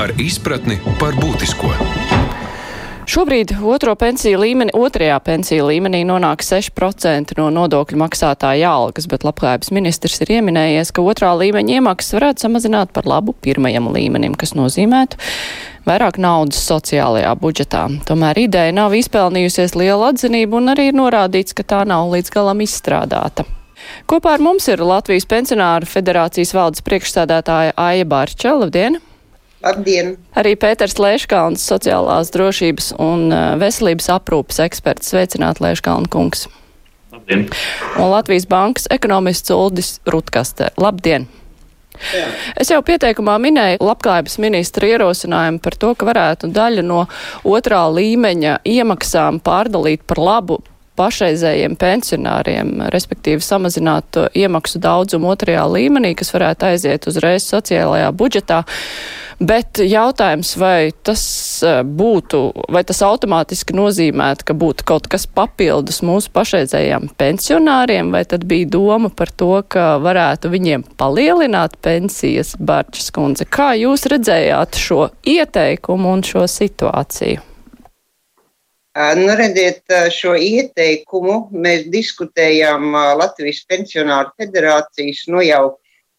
ar izpratni par būtisko. Šobrīd otro pensiju līmeni, otrajā pensiju līmenī nonāk 6% no nodokļu maksātāja algas, bet labklājības ministrs ir ieminējies, ka otrā līmeņa iemaksas varētu samazināt par labu pirmajam līmenim, kas nozīmētu vairāk naudas sociālajā budžetā. Tomēr ideja nav izpelnījusies lielu atzinību un arī ir norādīts, ka tā nav līdz galam izstrādāta. Kopā ar mums ir Latvijas pensionāru federācijas valdes priekšsādātāja Aija Bārča. Labdien! Labdien! Arī Pēters Lēškalns, sociālās drošības un uh, veselības aprūpas eksperts. Sveicināt, Lēškalna kungs! Labdien! Un Latvijas bankas ekonomists Uldis Rutkaster. Labdien! Jā. Es jau pieteikumā minēju labklājības ministra ierosinājumu par to, ka varētu daļu no otrā līmeņa iemaksām pārdalīt par labu pašreizējiem pensionāriem, respektīvi samazināt iemaksu daudzumu otrajā līmenī, kas varētu aiziet uzreiz sociālajā budžetā. Bet jautājums, vai tas e, būtu, vai tas automātiski nozīmētu, ka būtu kaut kas papildus mūsu pašreizējām pensionāriem, vai tad bija doma par to, ka varētu viņiem palielināt pensijas, Bārčas kundze? Kā jūs redzējāt šo ieteikumu un šo situāciju? Nu, redziet, šo ieteikumu mēs diskutējām Latvijas pensionāru federācijas nu jau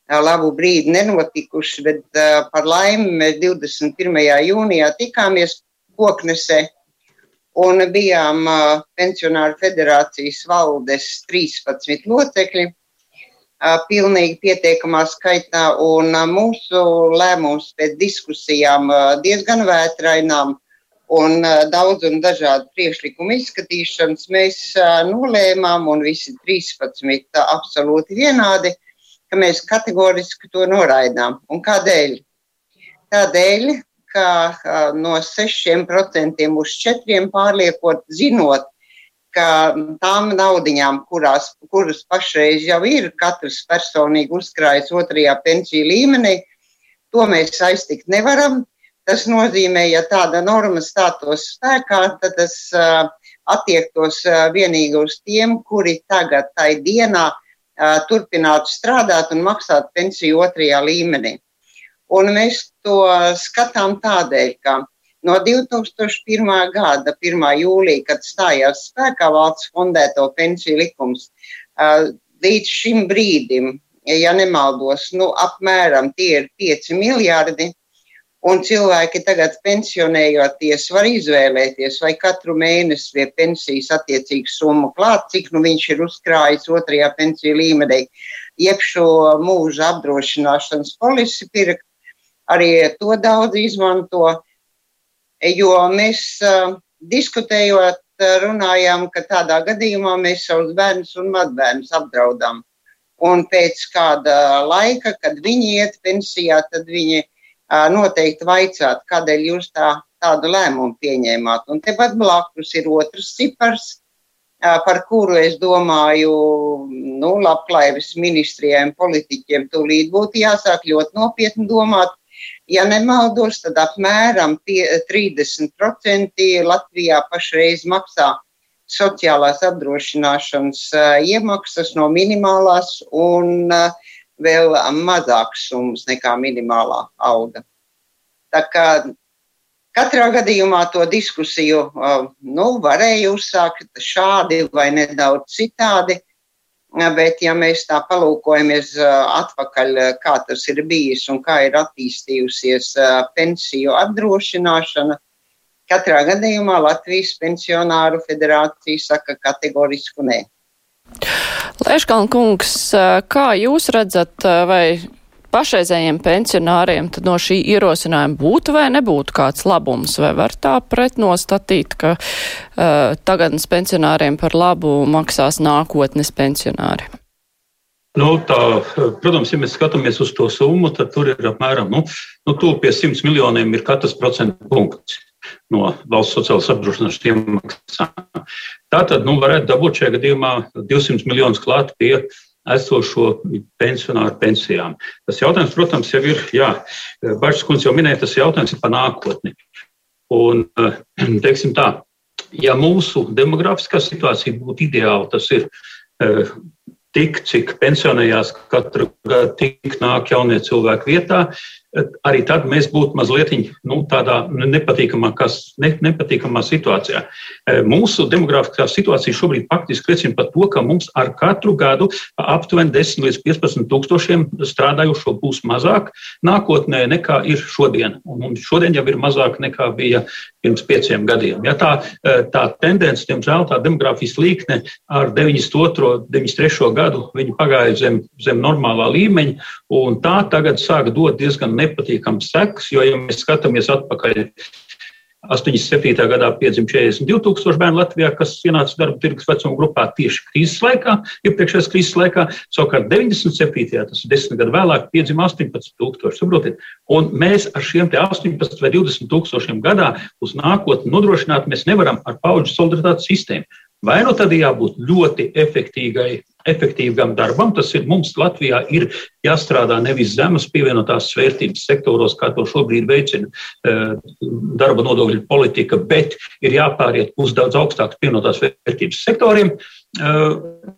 labu brīdi nenotikuši, bet par laimi mēs 21. jūnijā tikāmies Koknesē un bijām pensionāru federācijas valdes 13 locekļi pilnīgi pietiekamā skaitā, un mūsu lēmums pēc diskusijām diezgan vētrainām un daudz un dažādu priekšlikumu izskatīšanas mēs nolēmām, un visi 13 absolūti vienādi, ka mēs kategoriski to noraidām. Un kādēļ? Tādēļ, ka no 6% uz 4% pārliekot, zinot, ka tām naudiņām, kurās, kuras pašreiz jau ir katrs personīgi uzkrājis otrajā pensiju līmenī, to mēs aiztikt nevaram. Tas nozīmē, ja tāda norma stātos spēkā, tad tas uh, attiektos uh, vienīgi uz tiem, kuri tagad, tai dienā, uh, turpinātu strādāt un maksāt pensiju otrajā līmenī. Un mēs to skatām tādēļ, ka no 2001. gada 1. jūlija, kad stājās spēkā valsts fondēto pensiju likums, līdz šim brīdim, ja nemaldos, nu, apmēram tie ir 5 miljardi Un cilvēki tagad pensionējoties var izvēlēties, vai katru mēnesi pie pensijas attiecīgu summu klāt, cik nu viņš ir uzkrājis otrajā pensiju līmenī, jeb šo mūža apdrošināšanas polisi pirkt. Arī to daudz izmanto, jo mēs uh, diskutējot, runājām, ka tādā gadījumā mēs savus bērnus un mazbērnus apdraudām. Un pēc kāda laika, kad viņi iet pensijā, tad viņi noteikti vaicāt, kādēļ jūs tā, tādu lēmumu pieņēmāt. Un tepat blakus ir otrs cipars, par kuru es domāju, nu, labklājības ministrijai un politiķiem tūlīt būtu jāsāk ļoti nopietni domāt. Ja nemaldos, tad apmēram 30% Latvijā pašreiz maksā sociālās apdrošināšanas iemaksas no minimālās un uh, vēl mazākas summas nekā minimālā alga. Tā kā katrā gadījumā to diskusiju nu, varēja uzsākt šādi vai nedaudz citādi. Bet, ja mēs tā palūkojamies atpakaļ, kā tas ir bijis un kā ir attīstījusies pensiju apdrošināšana, katrā gadījumā Latvijas pensionāru federācija saka kategorisku nē. Lēškaln kungs, kā jūs redzat, vai pašreizējiem pensionāriem tad no šī ierosinājuma būtu vai nebūtu kāds labums, vai var tā pretnostatīt, ka uh, tagadnes pensionāriem par labu maksās nākotnes pensionāri? Nu, tā, protams, ja mēs skatāmies uz to summu, tad tur ir apmēram nu, nu, pie 100 miljoniem ir katrs procentu punkts no valsts sociālās apdrošināšanas iemaksām. Tātad nu, varētu dabūt šajā gadījumā 200 miljonus klāt pie esošo pensionāru pensijām. Tas jautājums, protams, jau ir, jā, Bažas kundze jau minēja, tas jautājums ir par nākotni. Un, teiksim tā, ja mūsu demografiskā situācija būtu ideāla, tas ir tik, cik pensionējās katru gadu, tik nāk jaunie cilvēki vietā, arī tad mēs būtu mazliet nu, tādā nepatīkamā, kas, ne, nepatīkamā situācijā. Mūsu demografiskā situācija šobrīd faktiski liecina par to, ka mums ar katru gadu aptuveni 10 līdz 15 tūkstošiem strādājušo būs mazāk nākotnē nekā ir šodien. Un šodien jau ir mazāk nekā bija pirms pieciem gadiem. Ja tā, tā tendence, diemžēl, tā demografijas līkne ar 92. 93. gadu pagāja zem, zem normālā līmeņa, un tā tagad sāk dot diezgan nepatīkams seks, jo, ja mēs skatāmies atpakaļ 87. gadā piedzima 42 tūkstoši bērnu Latvijā, kas ienāca darba tirgus vecuma grupā tieši krīzes laikā, iepriekšējās krīzes laikā. Savukārt 97. tas ir desmit gadu vēlāk, piedzima 18 tūkstoši. Saprotiet? Un mēs ar šiem 18 vai 20 tūkstošiem gadā uz nākotni nodrošināt mēs nevaram ar pauģu solidaritātes sistēmu. Vai nu tad jābūt ļoti efektīgai efektīvam darbam. Tas ir mums Latvijā ir jāstrādā nevis zemes pievienotās vērtības sektoros, kā to šobrīd veicina uh, darba nodokļu politika, bet ir jāpāriet uz daudz augstākas pievienotās vērtības sektoriem. Uh,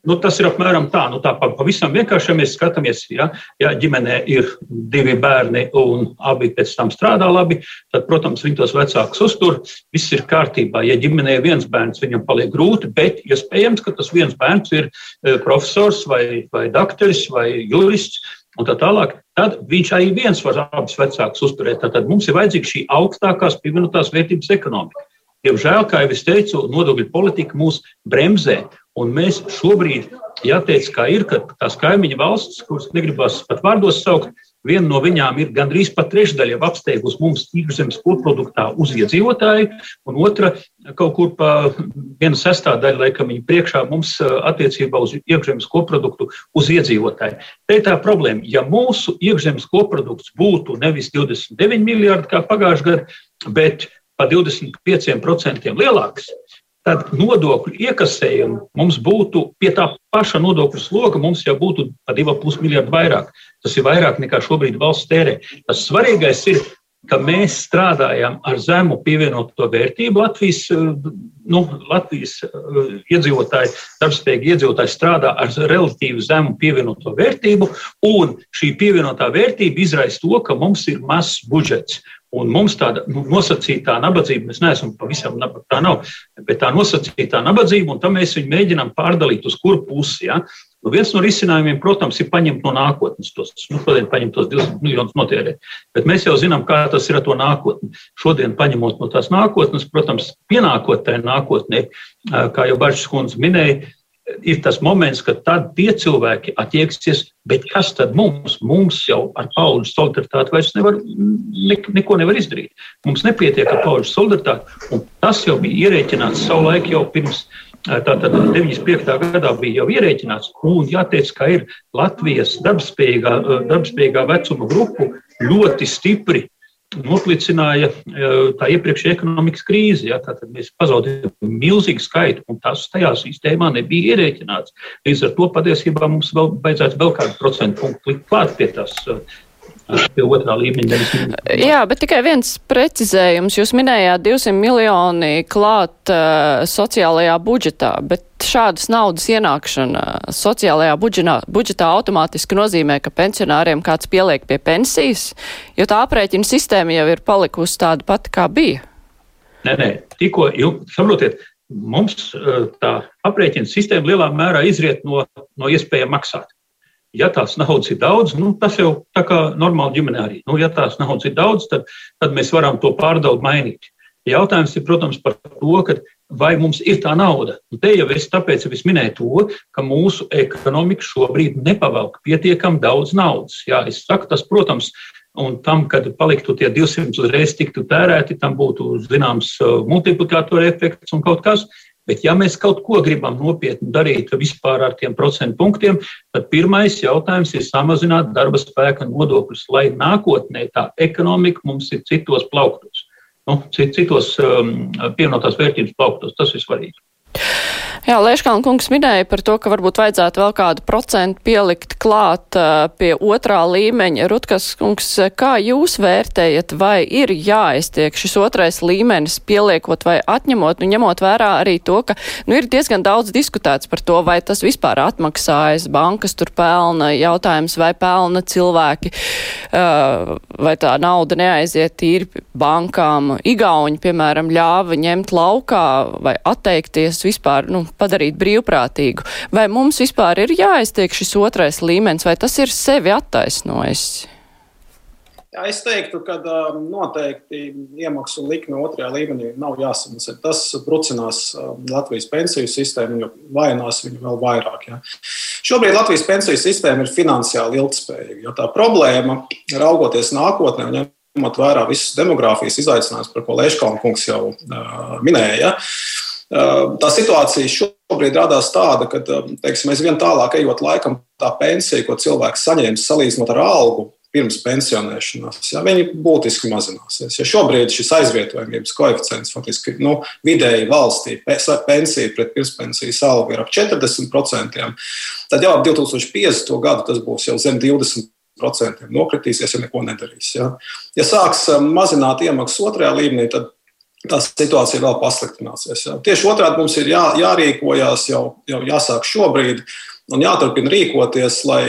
nu, tas ir apmēram tā, nu, tā pavisam vienkārši, ja mēs skatāmies, ja, ja ģimenē ir divi bērni un abi pēc tam strādā labi, tad, protams, viņi tos vecākus uztur, viss ir kārtībā. Ja ģimenē ir viens bērns, viņam paliek grūti, bet iespējams, ja ka tas viens bērns ir uh, profesors vai, vai dakteris vai jurists. Un tā tālāk, tad viņš arī viens var abus vecākus uzturēt. Tad mums ir vajadzīga šī augstākās pievienotās vērtības ekonomika. Diemžēl, kā jau es teicu, nodokļu politika mūs bremzē. Un mēs šobrīd, jāteic, kā ir, ka tās kaimiņu valstis, kuras negribas pat vārdos saukt, Viena no viņām ir gandrīz pat trešdaļa apsteigusi mums iekšzemes koproduktā uz iedzīvotāju, un otra kaut kur pa viena sestādaļa, laikam, viņa priekšā mums attiecībā uz iekšzemes koproduktu uz iedzīvotāju. Te ir tā problēma. Ja mūsu iekšzemes koprodukts būtu nevis 29 miljardi kā pagājušajā gadā, bet pa 25% lielāks, tad nodokļu iekasējumu mums būtu pie tā paša nodokļu sloga, mums jau būtu pa 2,5 miljardu vairāk. Tas ir vairāk nekā šobrīd valsts tērē. Tas svarīgais ir, ka mēs strādājam ar zemu pievienoto vērtību. Latvijas, nu, Latvijas uh, iedzīvotāji, darbspējīgi iedzīvotāji strādā ar relatīvi zemu pievienoto vērtību, un šī pievienotā vērtība izraisa to, ka mums ir mazs budžets. Un mums tāda nosacītā nabadzība, mēs neesam pavisam nabadzība, tā nav, bet tā nosacītā nabadzība, un tam mēs viņu mēģinām pārdalīt uz kuru pusi. Ja? Nu, viens no risinājumiem, protams, ir paņemt no nākotnes tos, nu, šodien paņemt tos 200 miljonus notērēt, bet mēs jau zinām, kā tas ir ar to nākotni. Šodien paņemot no tās nākotnes, protams, pienākot tajā nākotnē, kā jau Baržs kundze minēja, ir tas moments, kad tad tie cilvēki attieksies, bet kas tad mums? Mums jau ar pauģu solidaritāti vairs nevar, ne, neko nevar izdarīt. Mums nepietiek ar pauģu solidaritāti, un tas jau bija ierēķināts savulaik jau pirms. Tātad 95. gadā bija jau ierēķināts, un jāteic, ka ir Latvijas darbspējīgā, darbspējīgā vecuma grupu ļoti stipri noplicināja eh, tā iepriekšējā ekonomikas krīze. Ja, tad mēs pazaudējām milzīgu skaitu, un tas tajā sistēmā nebija ierēķināts. Līdz ar to patiesībā mums vēl vajadzētu vēl kādu procentu punktu likt klāt pie tās otrā līmeņa. Jā, bet tikai viens precizējums. Jūs minējāt 200 miljoni klāt uh, sociālajā budžetā, bet šādas naudas ienākšana sociālajā budžetā, budžetā automātiski nozīmē, ka pensionāriem kāds pieliek pie pensijas, jo tā aprēķina sistēma jau ir palikusi tāda pati, kā bija. Nē, nē, tikko, saprotiet, mums tā aprēķina sistēma lielā mērā izriet no, no iespējām maksāt ja tās naudas ir daudz, nu, tas jau tā kā normāli ģimenē arī. Nu, ja tās naudas ir daudz, tad, tad mēs varam to pārdaudu mainīt. Jautājums ir, protams, par to, ka vai mums ir tā nauda. Un te jau es tāpēc es minēju to, ka mūsu ekonomika šobrīd nepavelk pietiekami daudz naudas. Jā, es saku, tas, protams, un tam, kad paliktu tie 200 uzreiz tiktu tērēti, tam būtu zināms multiplikātora efekts un kaut kas. Bet, ja mēs kaut ko gribam nopietni darīt vispār ar tiem procentu punktiem, tad pirmais jautājums ir samazināt darba spēka nodokļus, lai nākotnē tā ekonomika mums ir citos plauktos, nu, citos um, pievienotās vērtības plauktos. Tas ir svarīgi. Jā, Lēškāna kungs minēja par to, ka varbūt vajadzētu vēl kādu procentu pielikt klāt pie otrā līmeņa. Rutkas kungs, kā jūs vērtējat, vai ir jāaiztiek šis otrais līmenis, pieliekot vai atņemot, nu ņemot vērā arī to, ka nu, ir diezgan daudz diskutēts par to, vai tas vispār atmaksājas, bankas tur pelna, jautājums, vai pelna cilvēki, vai tā nauda neaiziet tīri bankām. Igauņi, piemēram, ļāva ņemt laukā vai atteikties vispār, nu, padarīt brīvprātīgu. Vai mums vispār ir jāiztiek šis otrais līmenis, vai tas ir sevi attaisnojis? Jā, es teiktu, ka um, noteikti iemaksu likme otrajā līmenī nav jāsamaksā. Tas brucinās um, Latvijas pensiju sistēmu, jo vainās viņu vēl vairāk. Ja. Šobrīd Latvijas pensiju sistēma ir finansiāli ilgspējīga. Ja tā problēma, raugoties nākotnē, ņemot vērā visus demogrāfijas izaicinājumus, par ko Lēškalna kungs jau uh, minēja, Tā situācija šobrīd radās tāda, ka teiksim, aizvien tālāk ejot laikam, tā pensija, ko cilvēks saņēmis salīdzinot ar algu pirms pensionēšanās, ja, viņi būtiski mazināsies. Ja šobrīd šis aizvietojamības koeficients faktiski nu, vidēji valstī pensija pret pirmspensijas algu ir ap 40%, tad jau ap 2050. gadu tas būs jau zem 20%. Procentiem nokritīsies, ja neko nedarīs. Ja, ja sāks mazināt iemaksas otrajā līmenī, tad tā situācija vēl pasliktināsies. Jā. Tieši otrādi mums ir jā, jārīkojas, jau, jau jāsāk šobrīd. Un jāturpina rīkoties, lai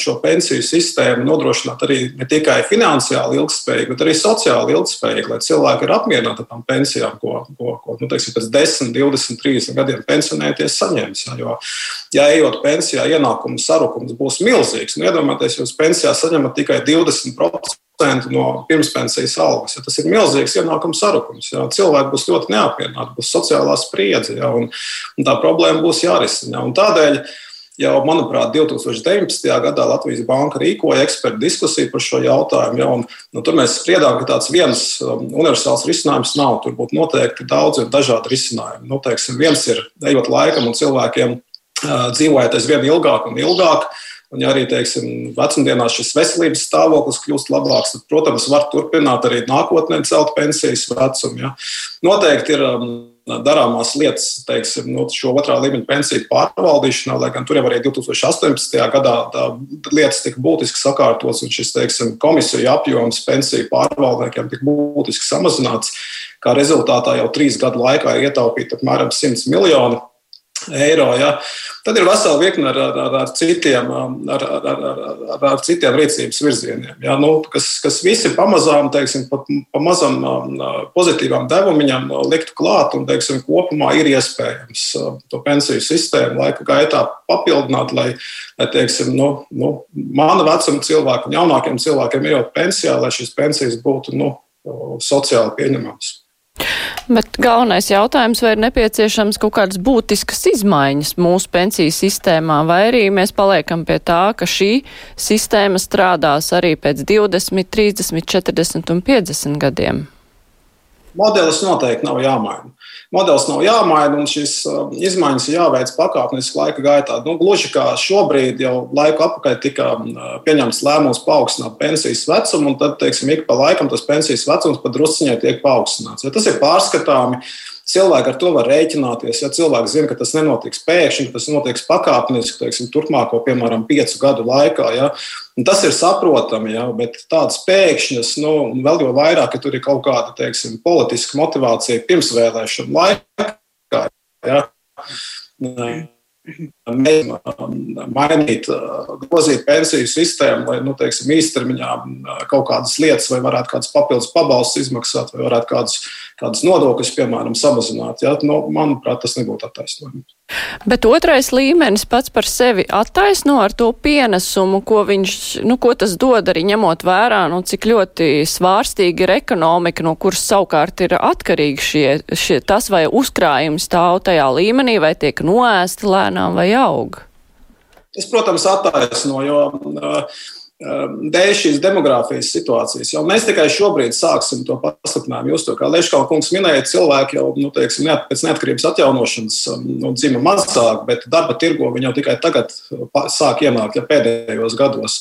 šo pensiju sistēmu nodrošinātu arī ne tikai finansiāli ilgspējīgi, bet arī sociāli ilgspējīgi, lai cilvēki ir apmierināti ar tām pensijām, ko, ko, ko nu, teiksim, pēc 10, 20, 30 gadiem pensionēties saņems. Ja, jo, ja ejot pensijā, ienākumu sarukums būs milzīgs. Nu, iedomājieties, jūs pensijā saņemat tikai 20% no pirmspensijas algas. Ja tas ir milzīgs ienākums sarukums. Ja cilvēki būs ļoti neapmierināti, būs sociālā spriedze, ja, un, un tā problēma būs jārisina. Un tādēļ jau, manuprāt, 2019. gadā Latvijas Banka rīkoja ekspertu diskusiju par šo jautājumu. Ja, un, nu, tur mēs spriedām, ka tāds viens um, universāls risinājums nav. Tur būtu noteikti daudz un dažādi risinājumi. Nu, teiksim, viens ir ejot laikam un cilvēkiem uh, dzīvojot aizvien ilgāk un ilgāk. Un, ja arī teiksim, vecumdienās šis veselības stāvoklis kļūst labāks, tad, protams, var turpināt arī nākotnē celt pensijas vecumu. Ja. Noteikti ir um, darāmās lietas, teiksim, no nu, šo otrā līmeņa pensiju pārvaldīšanā, lai gan tur jau arī 2018. gadā lietas tika būtiski sakārtotas un šis teiksim, komisiju apjoms pensiju pārvaldniekiem tika būtiski samazināts. Kā rezultātā jau trīs gadu laikā ir ietaupīta apmēram 100 miljoni eiro. Ja. Tad ir vesela virkne ar, ar, ar, citiem, ar, ar, ar, ar citiem rīcības virzieniem, ja, nu, kas, kas visi pamazām, teiksim, pa, pa mazam pozitīvām devumiņam liktu klāt un teiksim, kopumā ir iespējams to pensiju sistēmu laika gaitā papildināt, lai, lai teiksim, nu, nu, mana vecuma cilvēku un jaunākiem cilvēkiem ejot pensijā, lai šīs pensijas būtu nu, sociāli pieņemamas. Bet galvenais jautājums, vai ir nepieciešams kaut kādas būtiskas izmaiņas mūsu pensiju sistēmā, vai arī mēs paliekam pie tā, ka šī sistēma strādās arī pēc 20, 30, 40 un 50 gadiem? Modelis noteikti nav jāmaina. Modelis nav jāmaina, un šīs um, izmaiņas ir jāveic pakāpeniski laika gaitā. Nu, gluži kā šobrīd, jau laiku atpakaļ tika um, pieņemts lēmums paaugstināt pensijas vecumu, un tad, teiksim, ik pa laikam tas pensijas vecums pat drusciņai tiek paaugstināts. Ja tas ir pārskatāmi, Cilvēki ar to var rēķināties. Ja cilvēks zina, ka tas nenotiks pēkšņi, ka tas notiks pakāpeniski, teiksim, turpmāko, piemēram, piecu gadu laikā. Ja. Un tas ir saprotami, ja, bet tādas pēkšņas, nu, vēl jau vairāk, ja tur ir kaut kāda teiksim, politiska motivācija pirmsvēlēšana laikā. Ja mainīt, grozīt pensiju sistēmu, lai nu, teiksim, īstermiņā kaut kādas lietas, vai varētu kādas papildus pabalstus izmaksāt, vai varētu kādus, kādus nodokļus, piemēram, samazināt. Ja? Nu, manuprāt, tas nebūtu attaisnojums. Bet otrais līmenis pats par sevi attaisno ar to pienesumu, ko viņš, nu, ko tas dod arī ņemot vērā, nu, cik ļoti svārstīgi ir ekonomika, no kuras savukārt ir atkarīgi šie, šie tas vai uzkrājumi stāv tajā līmenī, vai tiek noēsti lēnām vai aug. Tas, protams, attaisno, jo uh, dēļ šīs demogrāfijas situācijas. Jau mēs tikai šobrīd sāksim to pasliktinājumu. Jūs to kā Leškala kungs minējāt, cilvēki jau nu, teiksim, neat, pēc neatkarības atjaunošanas nu, dzima mazāk, bet darba tirgo viņi jau tikai tagad sāk ienākt ja pēdējos gados.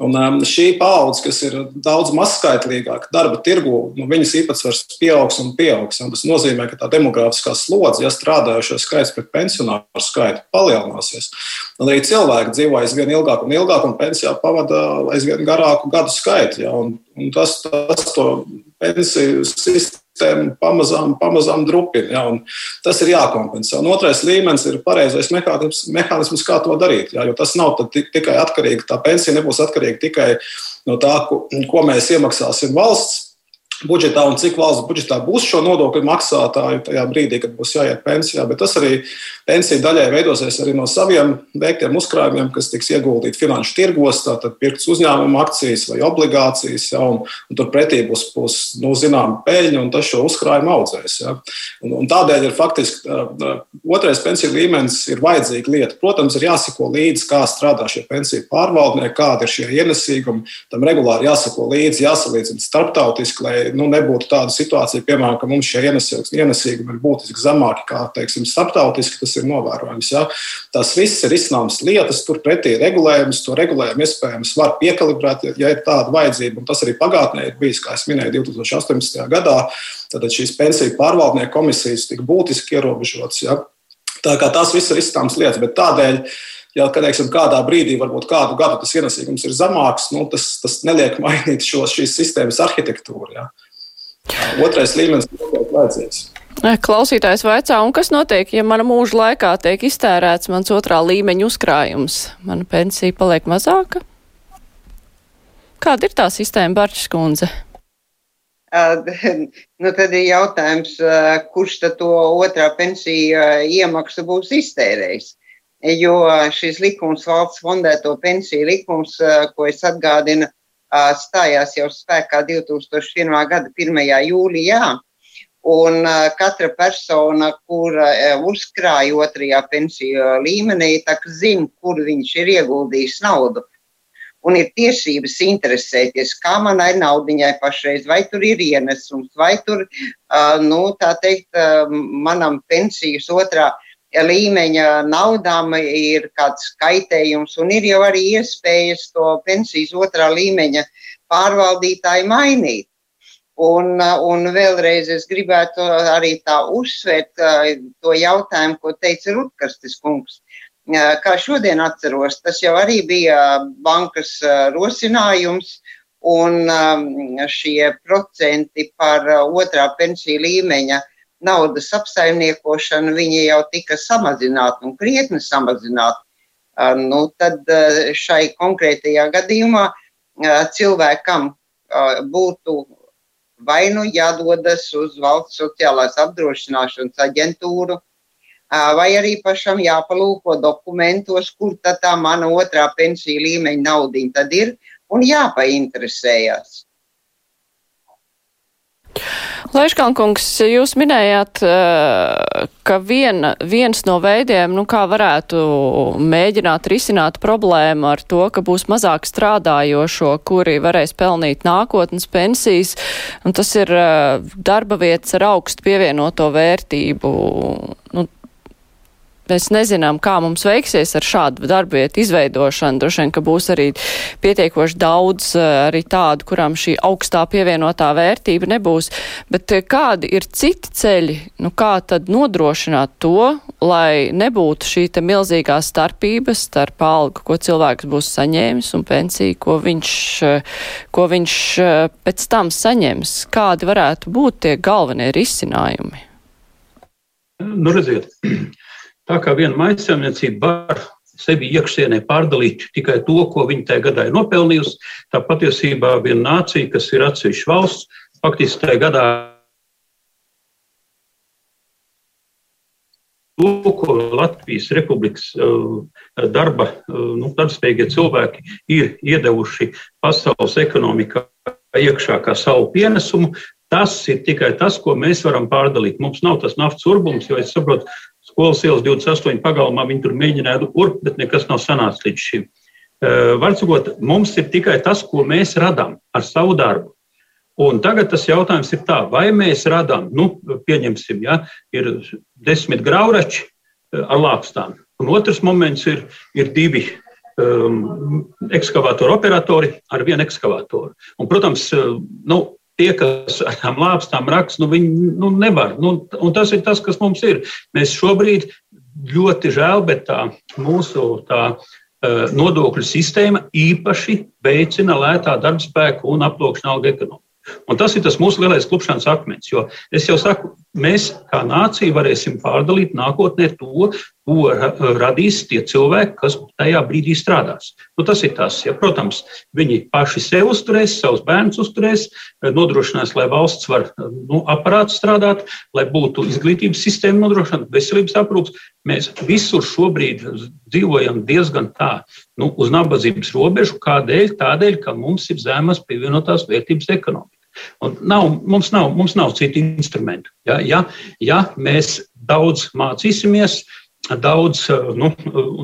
Un šī paudze, kas ir daudz mazskaitlīgāka darba tirgu, nu, viņas īpatsvars pieaugs un pieaugs. Un tas nozīmē, ka tā demogrāfiskā slodze, ja strādājošo skaits pret pensionāru skaitu palielināsies. Un arī cilvēki dzīvo aizvien ilgāk un ilgāk, un pensijā pavada aizvien garāku gadu skaitu. Ja, un, un tas, tas to pensiju sistēmu pamazām, pamazām drupina. Ja, tas ir jākompensē. Un otrais līmenis ir pareizais mehānisms, mehānisms kā to darīt. Ja, jo tas nav tikai atkarīgi, tā pensija nebūs atkarīga tikai no tā, ko, ko mēs iemaksāsim valsts budžetā un cik valsts budžetā būs šo nodokļu maksātāju tajā brīdī, kad būs jāiet pensijā. Bet tas arī pensiju daļai veidosies arī no saviem veiktiem uzkrājumiem, kas tiks ieguldīti finanšu tirgos, tātad pirkts uzņēmuma akcijas vai obligācijas. Ja, un, un turpretī būs, būs nu, zināma peļņa, un tas šo uzkrājumu audzēs. Ja. Un, un tādēļ ir faktiski otrais pensiju līmenis ir vajadzīga lieta. Protams, ir jāsako līdzi, kā strādā šie pensiju pārvaldnieki, kādi ir šie ienesīgumi. Tam regulāri jāsako līdzi, jāsalīdzina starptautiski, lai nu, nebūtu tāda situācija, piemēram, ka mums šie ienesīgumi ir būtiski zemāki kā teiksim, starptautiski, tas ir novērojams. Ja? Tas viss ir izsnāmas lietas, turpretī regulējums, to regulējumu iespējams var piekalibrēt, ja ir tāda vajadzība. Un tas arī pagātnē ir bijis, kā jau minēju, 2018. gadā. Tad šīs pensiju pārvaldnieku komisijas tika būtiski ierobežotas. Ja? Tā kā tās viss ir izsnāmas lietas, bet tādēļ ja ka, teiksim, kādā brīdī, varbūt kādu gadu tas ienesīgums ir zemāks, nu, tas, tas neliek mainīt šo, šīs sistēmas arhitektūru. Ja. Otrais līmenis ir vajadzīgs. Klausītājs vaicā, un kas notiek, ja mana mūža laikā tiek iztērēts mans otrā līmeņa uzkrājums? Mana pensija paliek mazāka? Kāda ir tā sistēma, Barčs kundze? Nu, tad ir jautājums, kurš tad to otrā pensiju iemaksu būs iztērējis jo šis likums, valsts fondēto pensiju likums, ko es atgādinu, stājās jau spēkā 2001. gada 1. jūlijā. Un katra persona, kura uzkrāja otrajā pensiju līmenī, zina, kur viņš ir ieguldījis naudu. Un ir tiesības interesēties, kā manai naudiņai pašreiz, vai tur ir ienesums, vai tur, nu, tā teikt, manam pensijas otrā līmeņa naudām ir kāds kaitējums, un ir jau arī iespējas to pensijas otrā līmeņa pārvaldītāju mainīt. Un, un vēlreiz es gribētu arī tā uzsvērt to jautājumu, ko teica Rutkastis kungs. Kā šodien atceros, tas jau arī bija bankas rosinājums, un šie procenti par otrā pensiju līmeņa naudas apsaimniekošanu, viņi jau tika samazināti un krietni samazināti. Nu, tad šai konkrētajā gadījumā cilvēkam būtu vai nu jādodas uz valsts sociālās apdrošināšanas aģentūru, vai arī pašam jāpalūko dokumentos, kur tā mana otrā pensija līmeņa naudiņa tad ir, un jāpainteresējas. Laiškalnkungs, jūs minējāt, ka vien, viens no veidiem, nu, kā varētu mēģināt risināt problēmu ar to, ka būs mazāk strādājošo, kuri varēs pelnīt nākotnes pensijas, un tas ir darba vietas ar augstu pievienoto vērtību. Nu, Mēs nezinām, kā mums veiksies ar šādu darbvietu izveidošanu. Droši vien, ka būs arī pietiekoši daudz eh, arī tādu, kurām šī augstā pievienotā vērtība nebūs. Bet eh, kādi ir citi ceļi, nu kā tad nodrošināt to, lai nebūtu šī milzīgā starpība starp algu, ko cilvēks būs saņēmis un pensiju, ko viņš, eh, ko viņš pēc tam saņems? Kādi varētu būt tie galvenie risinājumi? Nu, redziet, Tā kā viena maisaimniecība var sevi iekšienē pārdalīt tikai to, ko viņa tajā gadā ir nopelnījusi, tā patiesībā viena nācija, kas ir atsevišķa valsts, faktiski tajā gadā to, ko Latvijas Republikas uh, darba, uh, nu, darbspējīgie cilvēki ir iedevuši pasaules ekonomikā iekšā kā savu pienesumu, tas ir tikai tas, ko mēs varam pārdalīt. Mums nav tas naftas urbums, jo es saprotu, skolas ielas 28 pagalmā viņi tur mēģināja urbt, bet nekas nav sanācis līdz šim. Uh, var sakot, mums ir tikai tas, ko mēs radām ar savu darbu. Un tagad tas jautājums ir tā, vai mēs radām, nu, pieņemsim, ja, ir desmit graurači ar lāpstām, un otrs moments ir, ir divi um, ekskavātoru operatori ar vienu ekskavātoru. Un, protams, nu, tie, kas ar tām lāpstām raksta, nu, viņi nu, nevar. Nu, tas ir tas, kas mums ir. Mēs šobrīd ļoti žēl, bet tā mūsu tā, nodokļu sistēma īpaši veicina lētā darbspēka un aploksņa alga ekonomiku. Un tas ir tas mūsu lielais klupšanas akmens. Jo es jau saku, mēs kā nācija varēsim pārdalīt nākotnē to, ko radīs tie cilvēki, kas tajā brīdī strādās. Nu, tas ir tas. Ja, protams, viņi paši sev uzturēs, savus bērnus uzturēs, nodrošinās, lai valsts var nu, aparāts strādāt, lai būtu izglītības sistēma nodrošināta, veselības aprūps. Mēs visur šobrīd dzīvojam diezgan tā, nu, uz nabadzības robežu. Kādēļ? Tādēļ, ka mums ir zemes pievienotās vērtības ekonomika. Un nav, mums, nav, mums nav citu instrumentu. Ja, ja, ja mēs daudz mācīsimies, daudz, nu,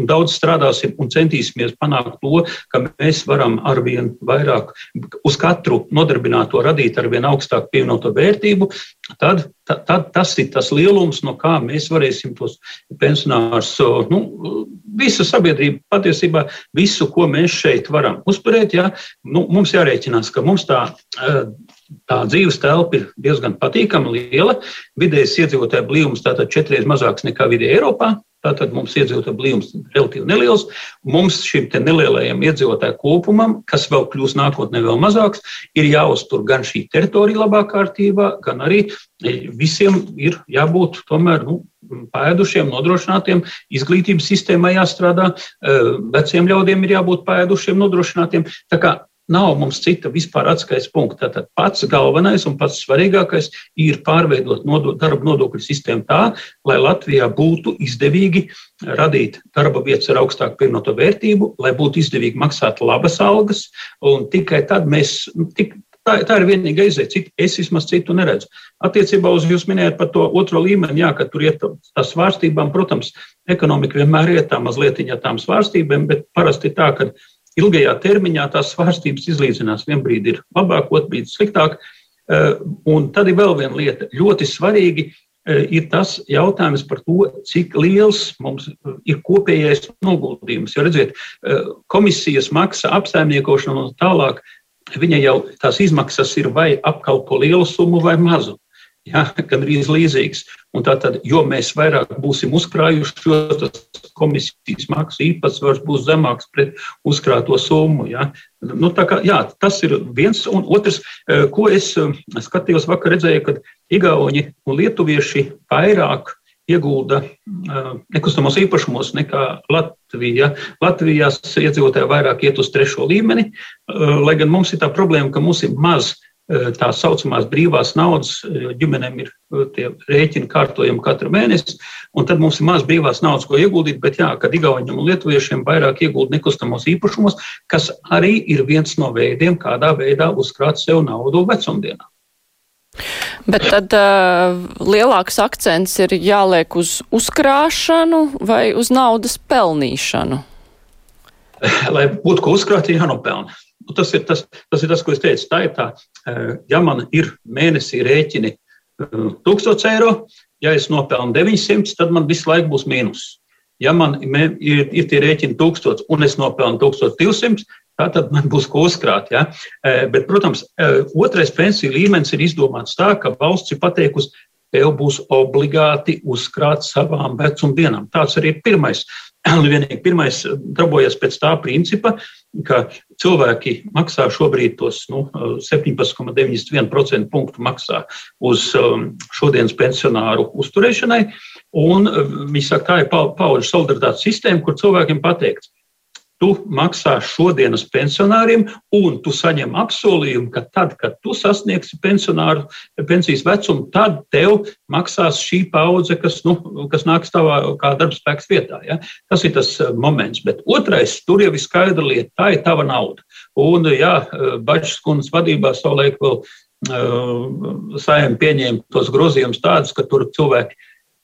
daudz strādāsim un centīsimies panākt to, ka mēs varam arvien vairāk uz katru nodarbināto radīt arvien augstāku pievienoto vērtību, tad, tad, tad tas ir tas lielums, no kā mēs varēsim tos pensionārus, nu, visa sabiedrība patiesībā visu, ko mēs šeit varam uzturēt, ja, nu, mums jārēķinās, ka mums tā tā dzīves telpa ir diezgan patīkama, liela. Vidējais iedzīvotāju blīvums tātad četreiz mazāks nekā vidēji Eiropā. Tātad mums iedzīvotāju blīvums ir relatīvi neliels. Mums šim nelielajam iedzīvotāju kopumam, kas vēl kļūs nākotnē vēl mazāks, ir jāuztur gan šī teritorija labā kārtībā, gan arī visiem ir jābūt tomēr nu, pēdušiem, nodrošinātiem, izglītības sistēmai jāstrādā, veciem ļaudīm ir jābūt pēdušiem, nodrošinātiem. Tā kā Nav mums cita vispār atskaites punkta. Tātad pats galvenais un pats svarīgākais ir pārveidot nodo, darba nodokļu sistēmu tā, lai Latvijā būtu izdevīgi radīt darba vietas ar augstāku pievienoto vērtību, lai būtu izdevīgi maksāt labas algas, un tikai tad mēs. Tik, Tā, tā ir vienīgā izēja. Citu, es vismaz citu neredzu. Attiecībā uz jūs minējāt par to otro līmeni, jā, ka tur iet tās svārstībām. Protams, ekonomika vienmēr iet tā mazliet tām svārstībām, bet parasti tā, ka ilgajā termiņā tās svārstības izlīdzinās. Vien brīdi ir labāk, otru brīdi sliktāk. Eh, un tad ir vēl viena lieta. Ļoti svarīgi eh, ir tas jautājums par to, cik liels mums ir kopējais noguldījums. Jo, redziet, eh, komisijas maksa, apsaimniekošana un tālāk, viņa jau tās izmaksas ir vai apkalpo lielu summu vai mazu ja, gan arī līdzīgs. Tātad, jo mēs vairāk būsim uzkrājuši, jo tas komisijas maksu īpatsvars būs zemāks pret uzkrāto summu. Ja. Nu, kā, jā, tas ir viens. Un otrs, eh, ko es eh, skatījos vakar, redzēju, ka Igauni un Lietuvieši vairāk iegulda uh, nekustamos īpašumos nekā Latvija. Latvijas iedzīvotāji vairāk iet uz trešo līmeni, lai gan mums ir tā problēma, ka mums ir maz tā saucamās brīvās naudas, eh, ģimenēm ir eh, tie rēķini kārtojami katru mēnesi, un tad mums ir maz brīvās naudas, ko ieguldīt, bet jā, kad Igauniem un Lietuviešiem vairāk iegulda nekustamos īpašumos, kas arī ir viens no veidiem, kādā veidā uzkrāt sev naudu vecumdienā. Bet tad uh, lielāks akcents ir jāliek uz uzkrāšanu vai uz naudas pelnīšanu? Lai būtu ko uzkrāt, ir jānopelna. Nu, tas, ir tas, tas ir tas, ko es teicu. Tā ir tā, eh, ja man ir mēnesī rēķini 1000 eh, eiro, ja es nopelnu 900, tad man visu laiku būs mīnus. Ja man ir, ir tie rēķini 1000 un es nopelnu 1200, tad man būs ko uzkrāt. Ja? Eh, bet, protams, otrais pensiju līmenis ir izdomāts tā, ka valsts ir pateikusi, tev būs obligāti uzkrāt savām vecumdienām. Tāds arī ir pirmais Vienīgi pirmais darbojas pēc tā principa, ka cilvēki maksā šobrīd tos nu, 17,91% punktu maksā uz um, šodienas pensionāru uzturēšanai. Un viņi saka, tā ir pauģu solidaritātes sistēma, kur cilvēkiem pateikts, tu maksā šodienas pensionāriem, un tu saņem apsolījumu, ka tad, kad tu sasniegsi pensionāru pensijas vecumu, tad tev maksās šī paudze, kas, nu, kas nāks tavā kā darbspēks vietā. Ja? Tas ir tas eh, moments. Bet otrais, tur jau ir skaidra lieta, tā ir tava nauda. Un, jā, Bačs kundas vadībā savulaik vēl uh, saimē pieņēma tos grozījumus tādus, ka tur cilvēki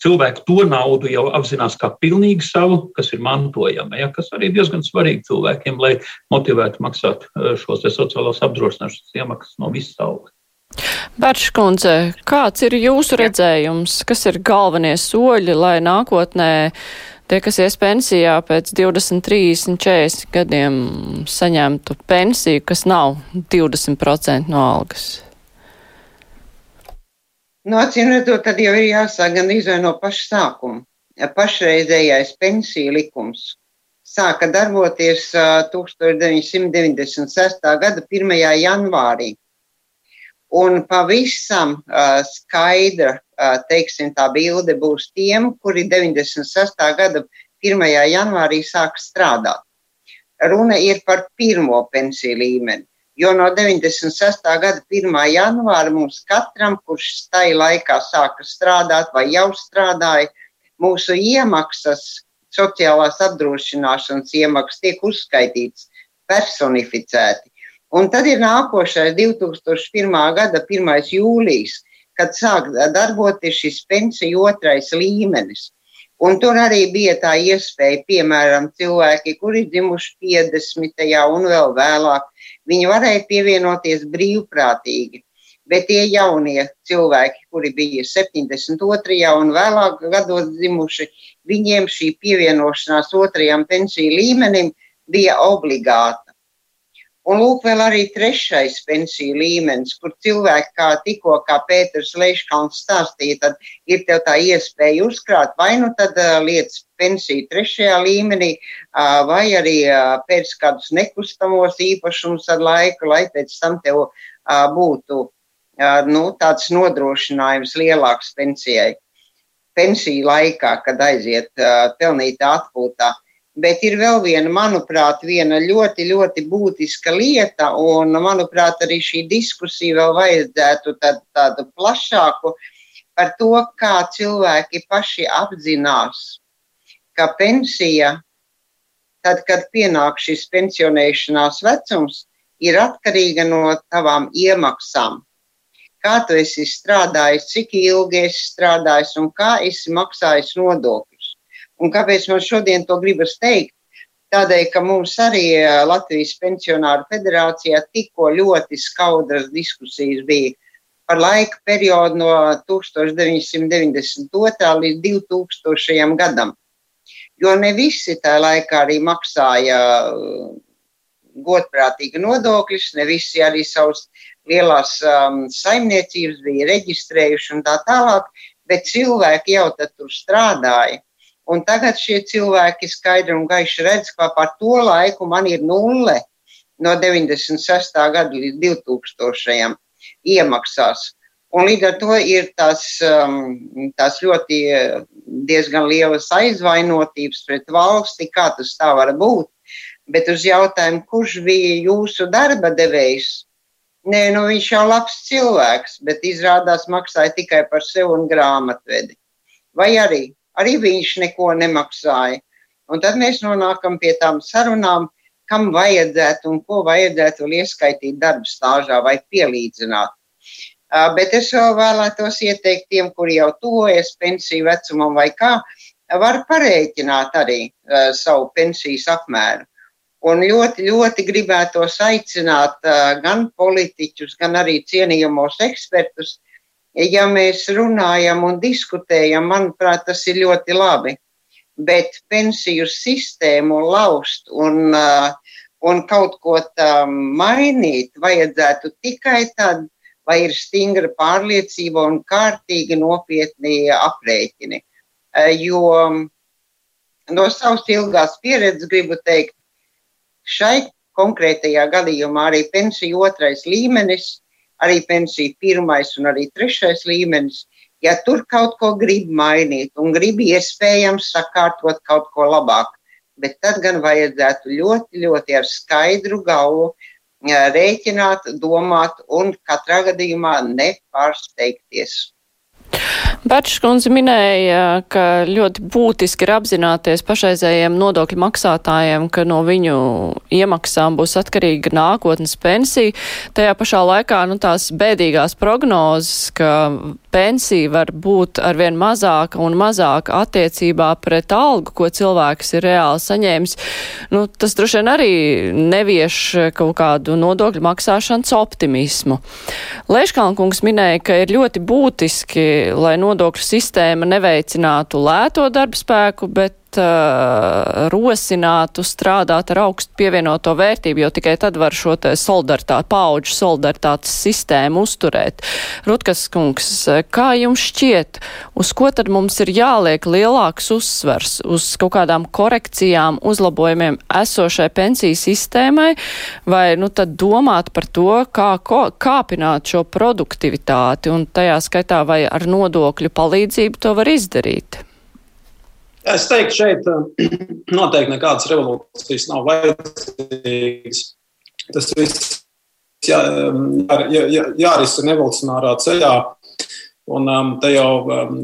cilvēki to naudu jau apzinās kā pilnīgi savu, kas ir mantojama, ja, kas arī diezgan svarīgi cilvēkiem, lai motivētu maksāt eh, šos sociālās apdrošināšanas iemaksas no visas algas. Bērškundze, kāds ir jūsu redzējums, kas ir galvenie soļi, lai nākotnē tie, kas ies pensijā pēc 20, 30, 40 gadiem, saņemtu pensiju, kas nav 20% no algas? Nu, acīm redzot, tad jau ir jāsāk gan izvēl no paša sākuma. Pašreizējais pensiju likums sāka darboties 1996. gada 1. janvārī. Un pavisam skaidra, teiksim, tā bilde būs tiem, kuri 96. gada 1. janvārī sāk strādāt. Runa ir par pirmo pensiju līmeni, jo no 96. gada 1. janvāra mums katram, kurš tajā laikā sāka strādāt vai jau strādāja, mūsu iemaksas sociālās apdrošināšanas iemaksas tiek uzskaitītas personificēti. Un tad ir nākošais 2001. gada 1. jūlijas, kad sāk darboties šis pensiju otrais līmenis. Un tur arī bija tā iespēja, piemēram, cilvēki, kuri dzimuši 50. un vēl vēlāk, viņi varēja pievienoties brīvprātīgi. Bet tie jaunie cilvēki, kuri bija 72. un vēlāk gados dzimuši, viņiem šī pievienošanās otrajam pensiju līmenim bija obligāta. Un lūk, vēl arī trešais pensiju līmenis, kur cilvēki, kā tikko kā Pēters Leiškalns stāstīja, tad ir tev tā iespēja uzkrāt vai nu tad uh, lietas pensiju trešajā līmenī, uh, vai arī uh, pēc kādus nekustamos īpašumus ar laiku, lai pēc tam tev uh, būtu uh, nu, tāds nodrošinājums lielāks pensijai pensiju laikā, kad aiziet uh, pelnītā atpūtā. Bet ir vēl viena, manuprāt, viena ļoti, ļoti būtiska lieta, un, manuprāt, arī šī diskusija vēl vajadzētu tad, tādu plašāku par to, kā cilvēki paši apzinās, ka pensija, tad, kad pienāk šis pensionēšanās vecums, ir atkarīga no tavām iemaksām kā tu esi strādājis, cik ilgi esi strādājis un kā esi maksājis nodokļus. Un kāpēc man šodien to gribas teikt? Tādēļ, ka mums arī Latvijas pensionāru federācijā tikko ļoti skaudras diskusijas bija par laika periodu no 1992. līdz 2000. gadam. Jo ne visi tā laikā arī maksāja godprātīgi nodokļus, ne visi arī savus lielās um, saimniecības bija reģistrējuši un tā tālāk, bet cilvēki jau tur strādāja. Un tagad šie cilvēki skaidri un gaiši redz, ka par to laiku man ir nulle no 96. gada līdz 2000. iemaksās. Un līdz ar to ir tās, um, tās ļoti diezgan lielas aizvainotības pret valsti, kā tas tā var būt. Bet uz jautājumu, kurš bija jūsu darba devējs, Nē, nu viņš jau labs cilvēks, bet izrādās maksāja tikai par sevi un grāmatvedi. Vai arī, arī viņš neko nemaksāja. Un tad mēs nonākam pie tām sarunām, kam vajadzētu un ko vajadzētu ieskaitīt darba stāžā vai pielīdzināt. Bet es vēl vēlētos ieteikt tiem, kuri jau tuvojas pensiju vecumam vai kā, var parēķināt arī uh, savu pensijas apmēru. Un ļoti, ļoti gribētos aicināt uh, gan politiķus, gan arī cienījamos ekspertus. Ja mēs runājam un diskutējam, manuprāt, tas ir ļoti labi. Bet pensiju sistēmu laust un, un kaut ko mainīt vajadzētu tikai tad, vai ir stingra pārliecība un kārtīgi nopietni aprēķini. Jo no savas ilgās pieredzes gribu teikt, Šai konkrētajā gadījumā arī pensiju otrais līmenis, arī pensiju pirmais un arī trešais līmenis, ja tur kaut ko grib mainīt un grib iespējams sakārtot kaut ko labāk, bet tad gan vajadzētu ļoti, ļoti ar skaidru galvu rēķināt, domāt un katrā gadījumā nepārsteigties. Bērčs kundze minēja, ka ļoti būtiski ir apzināties pašreizējiem nodokļu maksātājiem, ka no viņu iemaksām būs atkarīga nākotnes pensija. Tajā pašā laikā nu, tās bēdīgās prognozes, ka pensija var būt arvien mazāka un mazāka attiecībā pret algu, ko cilvēks ir reāli saņēmis, nu, tas droši vien arī nevieš kaut kādu nodokļu maksāšanas optimismu. Lēškalnkungs minēja, ka ir ļoti būtiski, lai nodokļu sistēma neveicinātu lēto darba spēku, bet uh, rosinātu strādāt ar augstu pievienoto vērtību, jo tikai tad var šo te solidaritāti, paauģu solidaritātes sistēmu uzturēt. Rutkas kungs, kā jums šķiet, uz ko tad mums ir jāliek lielāks uzsvers? Uz kaut kādām korekcijām, uzlabojumiem esošai pensiju sistēmai, vai nu tad domāt par to, kā ko, kāpināt šo produktivitāti un tajā skaitā vai ar nodokļu palīdzību to var izdarīt? Es teiktu, šeit eh, noteikti nekādas revolūcijas nav vajadzīgas. Tas viss jā, jā, jā, jārisina evolucionārā ceļā. Un um, te jau um,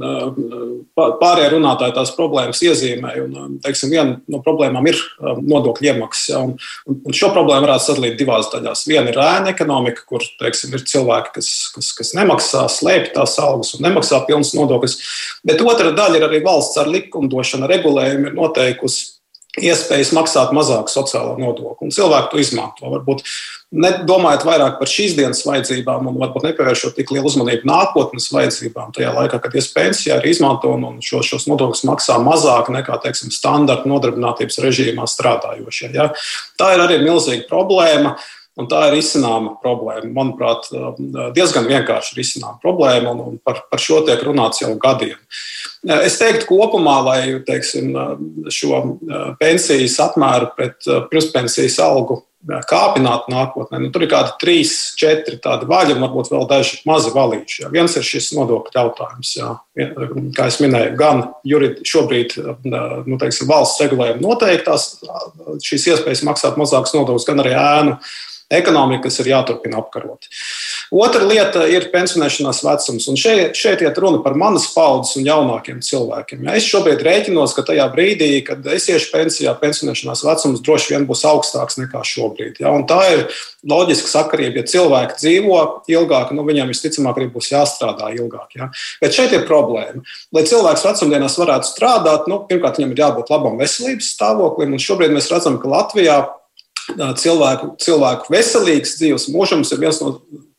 pārējie runātāji tās problēmas iezīmē. Un, um, viena no problēmām ir um, nodokļu iemaksas. Ja, un, un šo problēmu varētu sadalīt divās daļās. Viena ir ēna ekonomika, kur teiksim, ir cilvēki, kas, kas, kas nemaksā, slēpj tās algas un nemaksā pilnas nodokļus. Bet otra daļa ir arī valsts ar likumdošanu, regulējumu, ir noteikusi iespējas maksāt mazāk sociālo nodokli. Un cilvēki to izmanto. Varbūt nedomājot vairāk par šīs dienas vajadzībām un varbūt nepievēršot tik lielu uzmanību nākotnes vajadzībām, tajā laikā, kad ies pensijā, arī izmanto un šo, šos nodokļus maksā mazāk nekā teiksim, standarta nodarbinātības režīmā strādājošie. Ja? Tā ir arī milzīga problēma. Un tā ir izcināma problēma. Manuprāt, diezgan vienkārši risināma problēma, un par, par šo tiek runāts jau gadiem. Es teiktu, kopumā, lai teiksim, šo pensijas apmēru pret pirmspensijas algu kāpināt nākotnē. Nu, tur ir kādi trīs, četri tādi vaļi, un varbūt vēl daži mazi valīši. Jā. Viens ir šis nodokļu jautājums. Jā. Kā jau minēju, gan jurid, šobrīd nu, teiksim, valsts regulējuma noteiktās šīs iespējas maksāt mazākus nodokļus, gan arī ēnu ekonomika, kas ir jāturpina apkarot. Otra lieta ir pensionēšanās vecums. Un šeit, šeit iet runa par manas paudzes un jaunākiem cilvēkiem. Ja es šobrīd rēķinos, ka tajā brīdī, kad es iešu pensijā, pensionēšanās vecums droši vien būs augstāks nekā šobrīd. Ja? Un tā ir loģiska sakarība. Ja cilvēki dzīvo ilgāk, nu, viņiem visticamāk arī būs jāstrādā ilgāk. Ja? Bet šeit ir problēma. Lai cilvēks vecumdienās varētu strādāt, nu, pirmkārt, viņam ir jābūt labam veselības stāvoklim. Un šobrīd mēs redzam, ka Latvijā cilvēku, cilvēku veselīgs dzīves mūžums ir viens no.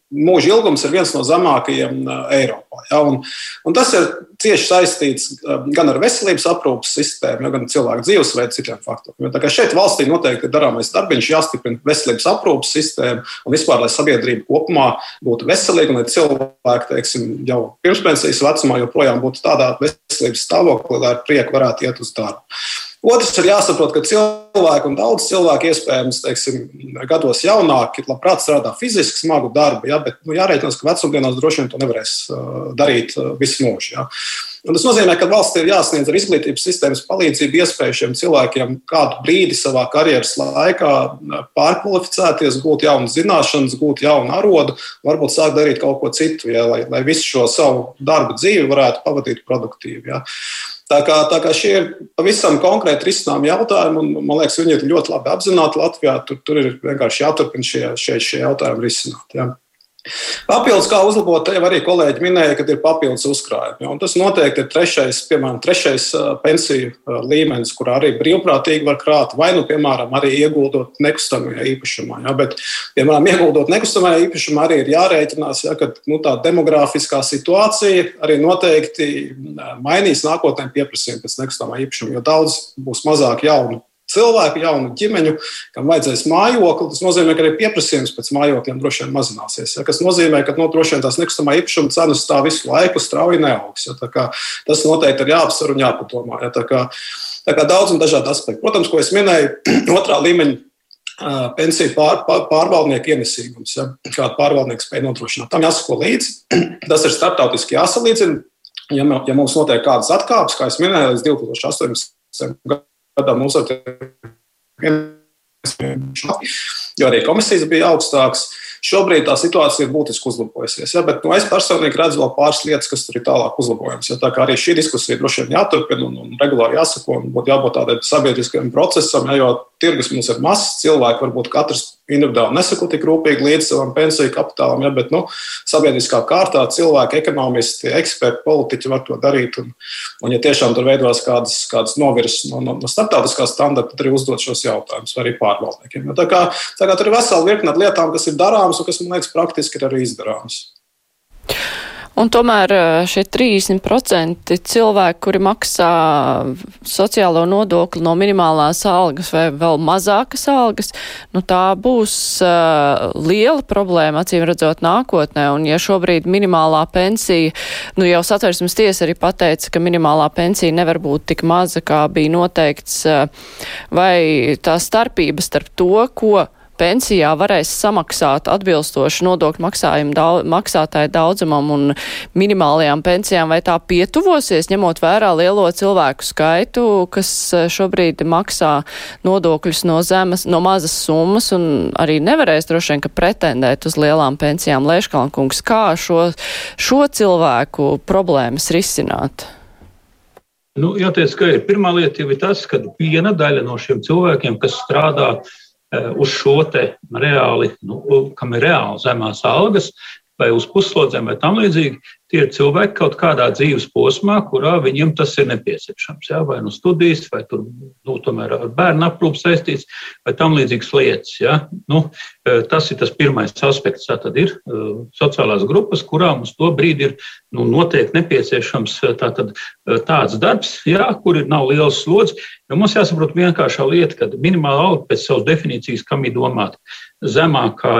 Mūža ilgums ir viens no zemākajiem Eiropā. Ja? Un, un tas ir cieši saistīts gan ar veselības aprūpas sistēmu, gan cilvēku dzīvesveidu, citiem faktoriem. Tā kā šeit valstī noteikti ir darāmais darbiņš, jāstiprina veselības aprūpas sistēma un vispār, lai sabiedrība kopumā būtu veselīga un lai cilvēki teiksim, jau pirmspensijas vecumā joprojām būtu tādā veselības stāvoklī, lai ar prieku varētu iet uz darbu. Otrs ir jāsaprot, ka cilvēki un daudz cilvēku, iespējams, teiksim, gados jaunāki, labprāt strādā fiziski smagu darbu, ja, bet nu, jārēķinās, ka vecumdienās droši vien to nevarēs darīt visu mūžu. Ja. Un tas nozīmē, ka valsts ir jāsniedz ar izglītības sistēmas palīdzību iespēju šiem cilvēkiem kādu brīdi savā karjeras laikā pārkvalificēties, gūt jaunas zināšanas, gūt jaunu arodu, varbūt sākt darīt kaut ko citu, ja, lai, lai visu šo savu darbu dzīvi varētu pavadīt produktīvi. Ja. Tā kā, tā kā šie ir pavisam konkrēti risinājumi jautājumi, un man liekas, viņi ir ļoti labi apzināti Latvijā. Tur, tur ir vienkārši jāturpina šie, šie, šie jautājumi risināt. Ja. Papildus, kā uzlabot, jau arī kolēģi minēja, ka ir papildus uzkrājumi. Ja, tas noteikti ir trešais, piemēram, trešais pensiju līmenis, kurā arī brīvprātīgi var krāt, vai, nu, piemēram, arī ieguldot nekustamajā īpašumā. Ja, bet, piemēram, ieguldot nekustamajā īpašumā arī ir jārēķinās, ja, ka nu, tā demografiskā situācija arī noteikti mainīs nākotnē pieprasījumu pēc nekustamā īpašuma, jo daudz būs mazāk jaunu cilvēku, jaunu ģimeņu, kam vajadzēs mājokli. Tas nozīmē, ka arī pieprasījums pēc mājokļiem droši vien mazināsies. Ja, kas nozīmē, ka no, nu, droši vien tās nekustamā īpašuma cenas tā visu laiku strauji neaugs. Ja, tas noteikti ir jāapsver un jāpadomā. Ja, tā kā, tā kā daudz un dažādi aspekti. Protams, ko es minēju, otrā līmeņa. Pensiju pār, pār, pārvaldnieku ienesīgums, ja, kāda pārvaldnieka spēja nodrošināt. Tam jāsako līdzi. Tas ir starptautiski jāsalīdzina. Ja, ja mums notiek kādas atkāpes, kā jau minēju, līdz 2018. gadam, gadam uzsver, jo arī komisijas bija augstākas. Šobrīd tā situācija ir būtiski uzlabojusies. Ja, bet nu, es personīgi redzu vēl pāris lietas, kas tur ir tālāk uzlabojams. Ja, tā kā arī šī diskusija droši vien jāturpina un, un regulāri jāsako, un būtu jābūt tādam sabiedriskam procesam, ja, jo tirgus mums ir mazs, cilvēki varbūt katrs individuāli nesako tik rūpīgi līdz savam pensiju kapitālam, ja, bet nu, sabiedriskā kārtā cilvēki, ekonomisti, eksperti, politiķi var to darīt. Un, un ja tiešām tur veidojas kādas, kādas novirzes no, no, no starptautiskā standarta, tad arī uzdot šos jautājumus arī pārvaldniekiem. Ja, tā, kā, tā kā tur ir vesela virkne lietām, kas ir darāmas un kas, man liekas, praktiski ir arī izdarāmas. Un tomēr šie 30% cilvēki, kuri maksā sociālo nodokli no minimālās algas vai vēl mazākas algas, nu tā būs uh, liela problēma, acīm redzot, nākotnē. Un ja šobrīd minimālā pensija, nu jau satversmes tiesa arī pateica, ka minimālā pensija nevar būt tik maza, kā bija noteikts, uh, vai tā starpība starp to, ko pensijā varēs samaksāt atbilstoši nodokļu maksājumu daudz, maksātāju daudzumam un minimālajām pensijām, vai tā pietuvosies, ņemot vērā lielo cilvēku skaitu, kas eh, šobrīd maksā nodokļus no zemes, no mazas summas un arī nevarēs droši vien, ka pretendēt uz lielām pensijām. Lēškalnkungs, kā šo, šo cilvēku problēmas risināt? Nu, jāteic, ka ir pirmā lieta jau ir tas, ka viena daļa no šiem cilvēkiem, kas strādā uh, uz šo te reāli, nu, kam ir reāli zemās algas, vai uz puslodzēm vai tam līdzīgi, tie ir cilvēki kaut kādā dzīves posmā, kurā viņiem tas ir nepieciešams. Jā, vai nu studijas, vai tur, nu, tomēr ar bērnu aprūpu saistīts, vai tam līdzīgas lietas. Jā. Nu, tas ir tas pirmais aspekts. Tā tad ir e, sociālās grupas, kurām uz to brīdi ir nu, noteikti nepieciešams e, tātad, tāds darbs, jā, kur ir nav liels slodzi. Jo mums jāsaprot vienkāršā lieta, ka minimāla alga pēc savas definīcijas, kam ir domāta zemākā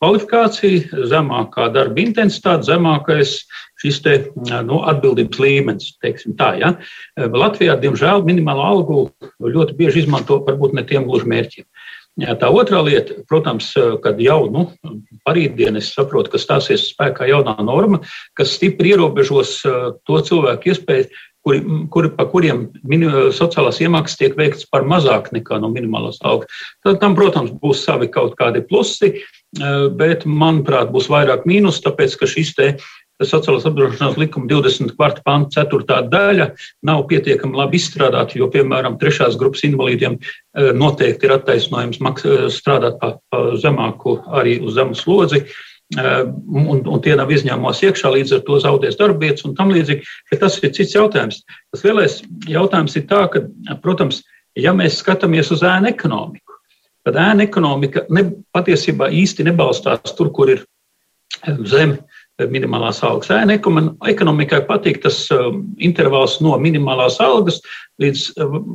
kvalifikācija, zemākā darba intensitāte, zemākais šis te, nu, atbildības līmenis. Tā, ja? Latvijā, diemžēl, minimālo algu ļoti bieži izmanto varbūt ne tiem gluži mērķiem. Tā otrā lieta, protams, kad jau nu, parītdien es saprotu, ka stāsies spēkā jaunā norma, kas stipri ierobežos to cilvēku iespēju, kuri, kuri, pa kuriem mini, sociālās iemaksas tiek veikts par mazāk nekā no minimālās algas. Tad tam, protams, būs savi kaut kādi plusi, bet, manuprāt, būs vairāk mīnus, tāpēc, ka šis te sociālās apdrošināšanas likuma 24. panta 4. daļa nav pietiekami labi izstrādāta, jo, piemēram, trešās grupas invalīdiem e, noteikti ir attaisnojums e, strādāt pa, pa zemāku arī uz zemu slodzi. E, un, un tie nav izņēmumos iekšā, līdz ar to zaudēs darbvietas un tam līdzīgi. Bet tas ir cits jautājums. Tas lielais jautājums ir tā, ka, protams, ja mēs skatāmies uz ēnu ekonomiku, tad ēnu ekonomika ne, patiesībā īsti nebalstās tur, kur ir zem minimālās algas. Ēna ekonomikai patīk tas um, intervāls no minimālās algas līdz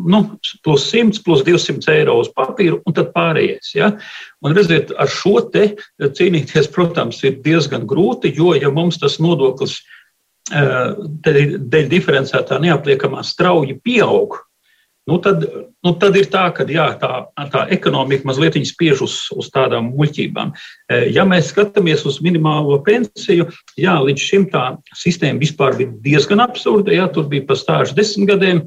nu, plus 100, plus 200 eiro uz papīra un tad pārējais. Ja? Un redziet, ar šo te cīnīties, protams, ir diezgan grūti, jo ja mums tas nodoklis dēļ diferencētā neapliekamā strauji pieaug, Nu, tad, nu, tad ir tā, ka jā, tā, tā ekonomika mazliet spiež uz, uz tādām muļķībām. E, ja mēs skatāmies uz minimālo pensiju, jā, līdz šim tā sistēma vispār bija diezgan absurda. Jā, tur bija pastāžu desmit gadiem.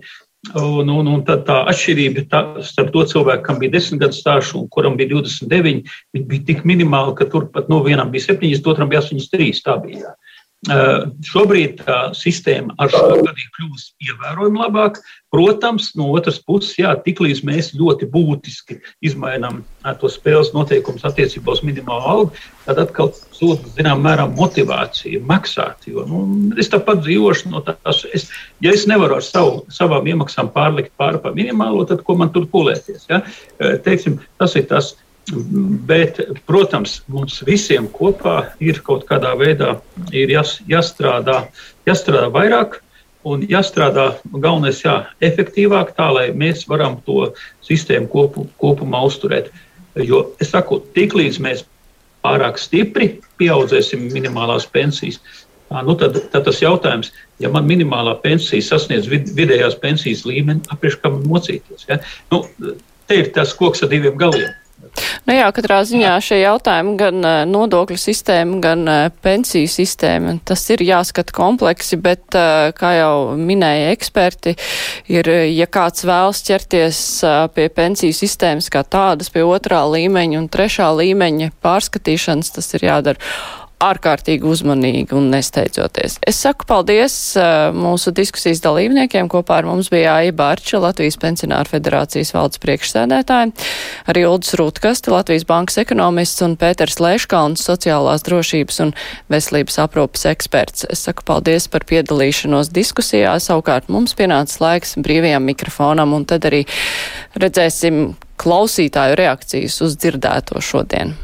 Un, un, un tad tā atšķirība tā, starp to cilvēku, kam bija 10 gadu stāsts un kuram bija 29, bija tik minimāla, ka tur pat no vienam bija 7, otram bija 83. Tā bija. Šobrīd tā sistēma ar šo gadu ir kļuvusi ievērojami labāk. Protams, no otras puses, jā, tiklīdz mēs ļoti būtiski izmainām to spēles noteikumus attiecībā uz minimālo algu, tad atkal zūd zināmā mērā motivācija maksāt. Jo, nu, es tāpat dzīvošu no tās, es, ja es nevaru ar savu, savām iemaksām pārlikt pāri pa minimālo, tad ko man tur pulēties? Ja? Teiksim, tas ir tas. Bet, protams, mums visiem kopā ir kaut kādā veidā jās, jāstrādā, jāstrādā vairāk un jāstrādā galvenais, jā, efektīvāk, tā lai mēs varam to sistēmu kopu, kopumā uzturēt. Jo es saku, tiklīdz mēs pārāk stipri pieaudzēsim minimālās pensijas, nu tad, tad tas jautājums, ja man minimālā pensija sasniedz vid, vidējās pensijas līmeni, apriekš kā man mocīties. Ja? Nu, te ir tas koks ar diviem galiem. Nu jā, katrā ziņā šie jautājumi gan uh, nodokļu sistēma, gan uh, pensiju sistēma, tas ir jāskata kompleksi, bet, uh, kā jau minēja eksperti, ir, ja kāds vēlas ķerties pie pensiju sistēmas kā tādas, pie otrā līmeņa un trešā līmeņa pārskatīšanas, tas ir jādara ārkārtīgi uzmanīgi un nesteidzoties. Es saku paldies uh, mūsu diskusijas dalībniekiem. Kopā ar mums bija Aija Bārča, Latvijas pensionāra federācijas valdes priekšsēdētāja, arī Uldis Rūtkaste, Latvijas bankas ekonomists un Pēters Lēškalns, sociālās drošības un veselības aprūpas eksperts. Es saku paldies par piedalīšanos diskusijā. Savukārt mums pienāca laiks brīvajam mikrofonam un tad arī redzēsim klausītāju reakcijas uz dzirdēto šodien.